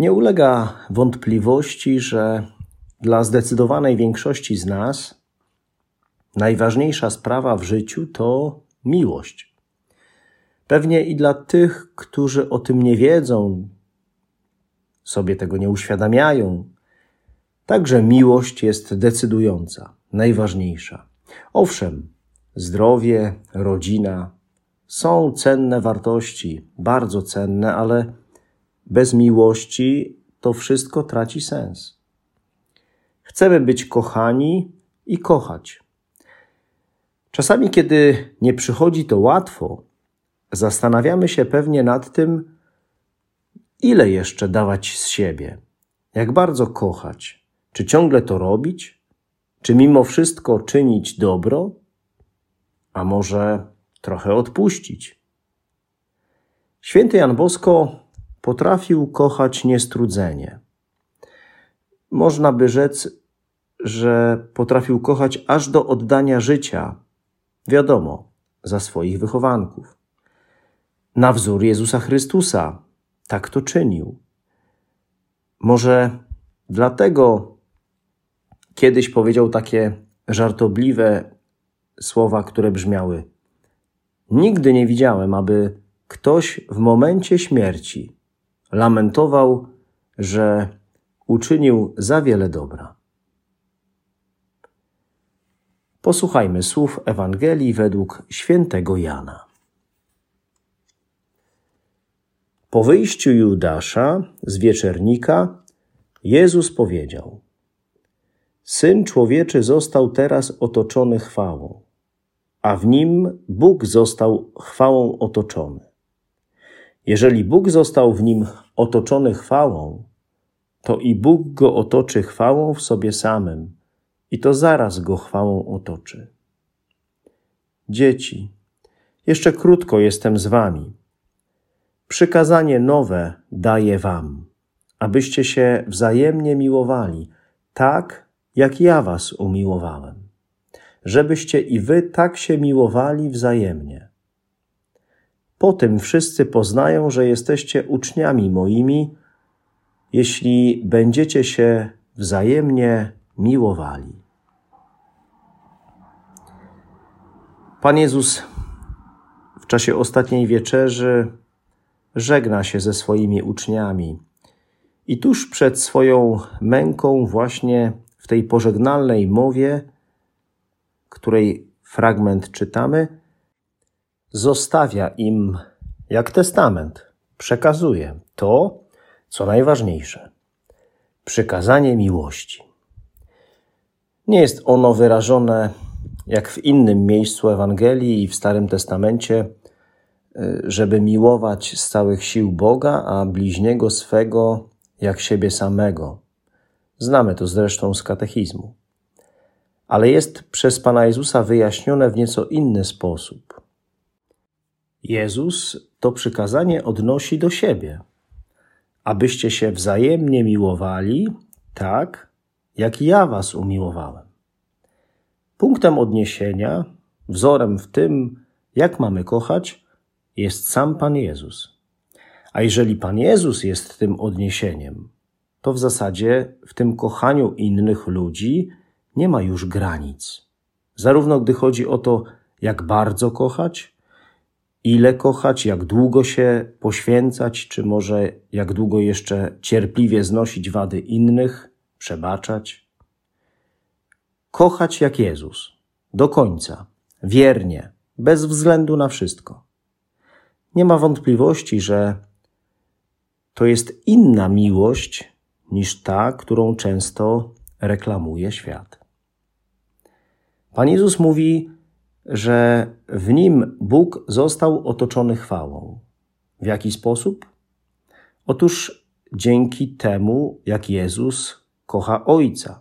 Nie ulega wątpliwości, że dla zdecydowanej większości z nas najważniejsza sprawa w życiu to miłość. Pewnie i dla tych, którzy o tym nie wiedzą, sobie tego nie uświadamiają, także miłość jest decydująca, najważniejsza. Owszem, zdrowie, rodzina są cenne wartości, bardzo cenne, ale bez miłości to wszystko traci sens. Chcemy być kochani i kochać. Czasami, kiedy nie przychodzi to łatwo, zastanawiamy się pewnie nad tym, ile jeszcze dawać z siebie, jak bardzo kochać, czy ciągle to robić, czy mimo wszystko czynić dobro, a może trochę odpuścić. Święty Jan Bosko potrafił kochać niestrudzenie. Można by rzec, że potrafił kochać aż do oddania życia, wiadomo, za swoich wychowanków. Na wzór Jezusa Chrystusa tak to czynił. Może dlatego kiedyś powiedział takie żartobliwe słowa, które brzmiały: Nigdy nie widziałem, aby ktoś w momencie śmierci lamentował, że uczynił za wiele dobra. Posłuchajmy słów Ewangelii według świętego Jana. Po wyjściu Judasza z wieczernika, Jezus powiedział: Syn człowieczy został teraz otoczony chwałą, a w nim Bóg został chwałą otoczony. Jeżeli Bóg został w nim otoczony chwałą, to i Bóg go otoczy chwałą w sobie samym, i to zaraz go chwałą otoczy. Dzieci, jeszcze krótko jestem z wami. Przykazanie nowe daję wam, abyście się wzajemnie miłowali, tak jak ja was umiłowałem, żebyście i wy tak się miłowali wzajemnie. Po tym wszyscy poznają, że jesteście uczniami moimi, jeśli będziecie się wzajemnie miłowali. Pan Jezus w czasie ostatniej wieczerzy żegna się ze swoimi uczniami. I tuż przed swoją męką, właśnie w tej pożegnalnej mowie, której fragment czytamy, zostawia im, jak testament, przekazuje to, co najważniejsze przykazanie miłości. Nie jest ono wyrażone jak w innym miejscu Ewangelii i w Starym Testamencie, y, żeby miłować z całych sił Boga, a bliźniego swego jak siebie samego. Znamy to zresztą z katechizmu. Ale jest przez Pana Jezusa wyjaśnione w nieco inny sposób. Jezus to przykazanie odnosi do siebie, abyście się wzajemnie miłowali, tak jak ja was umiłowałem. Punktem odniesienia, wzorem w tym, jak mamy kochać, jest sam Pan Jezus. A jeżeli Pan Jezus jest tym odniesieniem, to w zasadzie w tym kochaniu innych ludzi nie ma już granic. Zarówno gdy chodzi o to, jak bardzo kochać, ile kochać, jak długo się poświęcać, czy może jak długo jeszcze cierpliwie znosić wady innych, przebaczać. Kochać jak Jezus, do końca, wiernie, bez względu na wszystko. Nie ma wątpliwości, że to jest inna miłość niż ta, którą często reklamuje świat. Pan Jezus mówi, że w nim Bóg został otoczony chwałą. W jaki sposób? Otóż dzięki temu, jak Jezus kocha Ojca.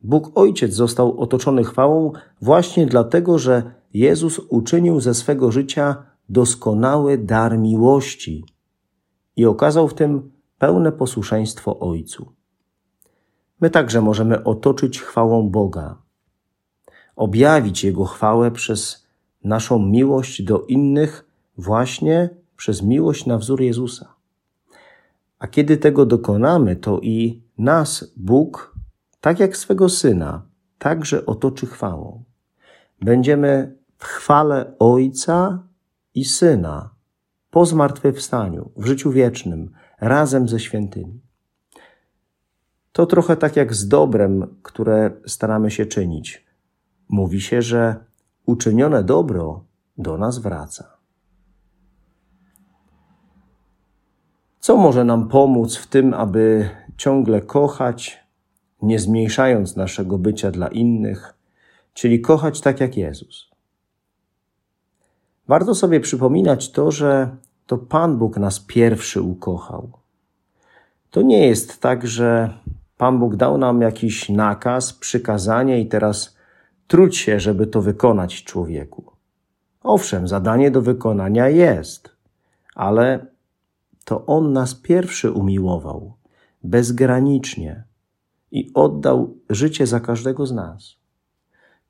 Bóg Ojciec został otoczony chwałą właśnie dlatego, że Jezus uczynił ze swego życia doskonały dar miłości i okazał w tym pełne posłuszeństwo Ojcu. My także możemy otoczyć chwałą Boga, objawić Jego chwałę przez naszą miłość do innych, właśnie przez miłość na wzór Jezusa. A kiedy tego dokonamy, to i nas Bóg, tak jak swego Syna, także otoczy chwałą. Będziemy w chwale Ojca i Syna po zmartwychwstaniu, w życiu wiecznym, razem ze świętymi. To trochę tak jak z dobrem, które staramy się czynić. Mówi się, że uczynione dobro do nas wraca. Co może nam pomóc w tym, aby ciągle kochać, nie zmniejszając naszego bycia dla innych, czyli kochać tak jak Jezus? Warto sobie przypominać to, że to Pan Bóg nas pierwszy ukochał. To nie jest tak, że Pan Bóg dał nam jakiś nakaz, przykazanie i teraz trudź się, żeby to wykonać człowieku. Owszem, zadanie do wykonania jest, ale to On nas pierwszy umiłował, bezgranicznie i oddał życie za każdego z nas.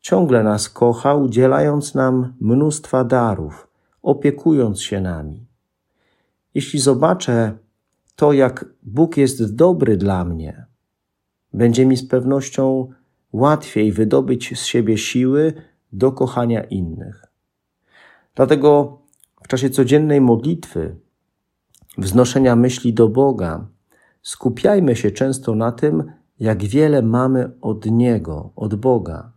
Ciągle nas kocha, udzielając nam mnóstwa darów, opiekując się nami. Jeśli zobaczę to, jak Bóg jest dobry dla mnie, będzie mi z pewnością łatwiej wydobyć z siebie siły do kochania innych. Dlatego w czasie codziennej modlitwy, wznoszenia myśli do Boga, skupiajmy się często na tym, jak wiele mamy od Niego, od Boga.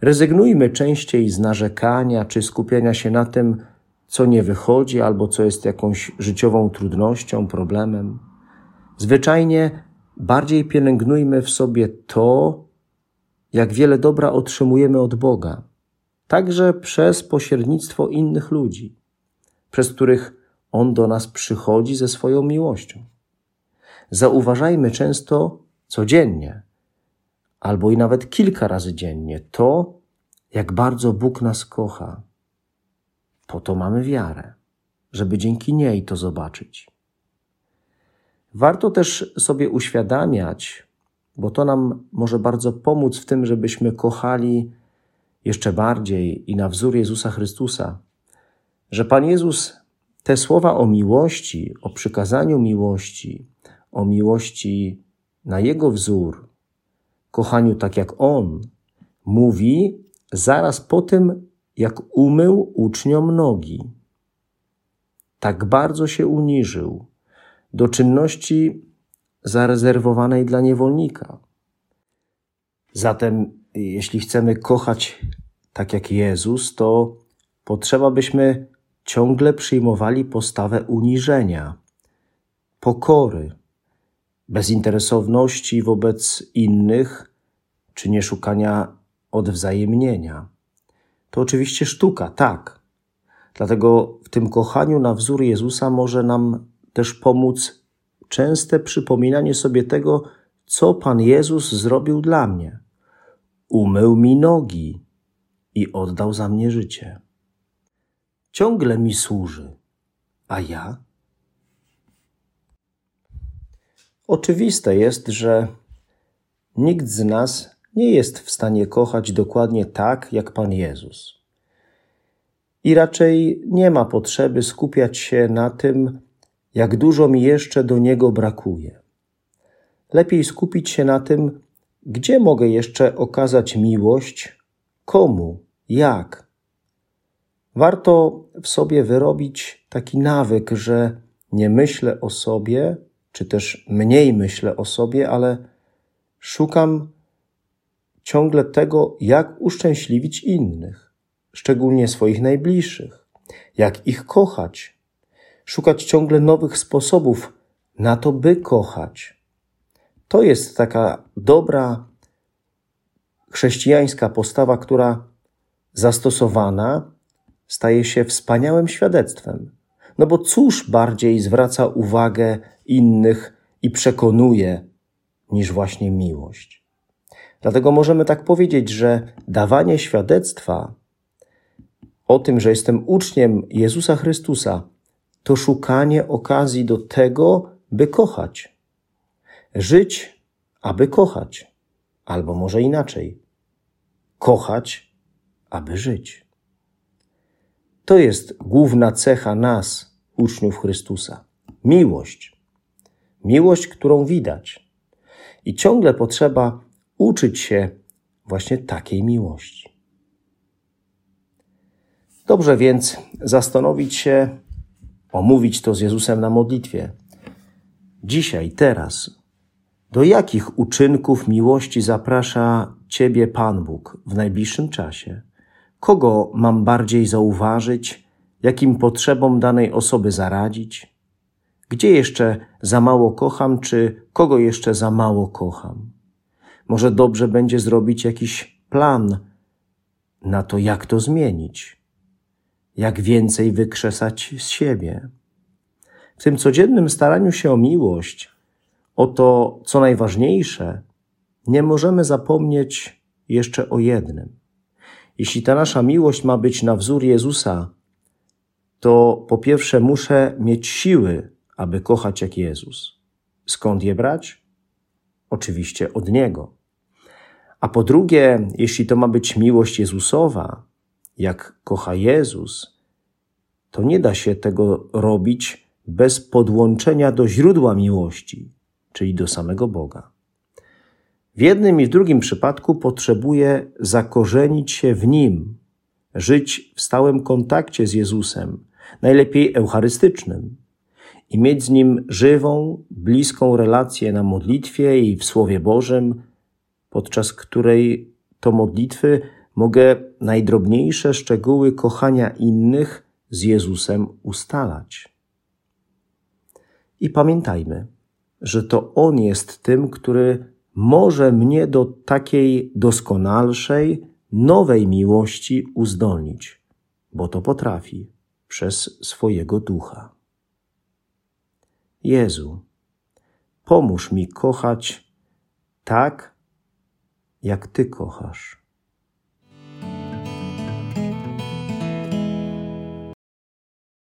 Rezygnujmy częściej z narzekania czy skupiania się na tym, co nie wychodzi albo co jest jakąś życiową trudnością, problemem. Zwyczajnie bardziej pielęgnujmy w sobie to, jak wiele dobra otrzymujemy od Boga, także przez pośrednictwo innych ludzi, przez których On do nas przychodzi ze swoją miłością. Zauważajmy często codziennie, albo i nawet kilka razy dziennie, to, jak bardzo Bóg nas kocha. Po to mamy wiarę, żeby dzięki niej to zobaczyć. Warto też sobie uświadamiać, bo to nam może bardzo pomóc w tym, żebyśmy kochali jeszcze bardziej i na wzór Jezusa Chrystusa, że Pan Jezus te słowa o miłości, o przykazaniu miłości, o miłości na Jego wzór, kochaniu tak jak On, mówi zaraz po tym, jak umył uczniom nogi. Tak bardzo się uniżył do czynności zarezerwowanej dla niewolnika. Zatem, jeśli chcemy kochać tak jak Jezus, to potrzeba byśmy ciągle przyjmowali postawę uniżenia, pokory, bezinteresowności wobec innych, czy nie szukania odwzajemnienia. To oczywiście sztuka, tak. Dlatego w tym kochaniu na wzór Jezusa może nam też pomóc częste przypominanie sobie tego, co Pan Jezus zrobił dla mnie. Umył mi nogi i oddał za mnie życie. Ciągle mi służy, a ja? Oczywiste jest, że nikt z nas nie jest w stanie kochać dokładnie tak, jak Pan Jezus. I raczej nie ma potrzeby skupiać się na tym, jak dużo mi jeszcze do Niego brakuje. Lepiej skupić się na tym, gdzie mogę jeszcze okazać miłość, komu, jak. Warto w sobie wyrobić taki nawyk, że nie myślę o sobie, czy też mniej myślę o sobie, ale szukam ciągle tego, jak uszczęśliwić innych, szczególnie swoich najbliższych, jak ich kochać, szukać ciągle nowych sposobów na to, by kochać. To jest taka dobra chrześcijańska postawa, która zastosowana staje się wspaniałym świadectwem. No bo cóż bardziej zwraca uwagę innych i przekonuje niż właśnie miłość. Dlatego możemy tak powiedzieć, że dawanie świadectwa o tym, że jestem uczniem Jezusa Chrystusa, to szukanie okazji do tego, by kochać. Żyć, aby kochać. Albo może inaczej. Kochać, aby żyć. To jest główna cecha nas, uczniów Chrystusa. Miłość. Miłość, którą widać. I ciągle potrzeba uczyć się właśnie takiej miłości. Dobrze więc zastanowić się, omówić to z Jezusem na modlitwie. Dzisiaj, teraz, do jakich uczynków miłości zaprasza Ciebie Pan Bóg w najbliższym czasie? Kogo mam bardziej zauważyć? Jakim potrzebom danej osoby zaradzić? Gdzie jeszcze za mało kocham, czy kogo jeszcze za mało kocham? Może dobrze będzie zrobić jakiś plan na to, jak to zmienić, jak więcej wykrzesać z siebie. W tym codziennym staraniu się o miłość, o to, co najważniejsze, nie możemy zapomnieć jeszcze o jednym. Jeśli ta nasza miłość ma być na wzór Jezusa, to po pierwsze muszę mieć siły, aby kochać jak Jezus. Skąd je brać? Oczywiście od Niego. A po drugie, jeśli to ma być miłość Jezusowa, jak kocha Jezus, to nie da się tego robić bez podłączenia do źródła miłości, czyli do samego Boga. W jednym i w drugim przypadku potrzebuje zakorzenić się w Nim, żyć w stałym kontakcie z Jezusem, najlepiej eucharystycznym, i mieć z Nim żywą, bliską relację na modlitwie i w Słowie Bożym, podczas której to modlitwy mogę najdrobniejsze szczegóły kochania innych z Jezusem ustalać. I pamiętajmy, że to On jest tym, który może mnie do takiej doskonalszej, nowej miłości uzdolnić, bo to potrafi przez swojego ducha. Jezu, pomóż mi kochać tak, jak Ty kochasz.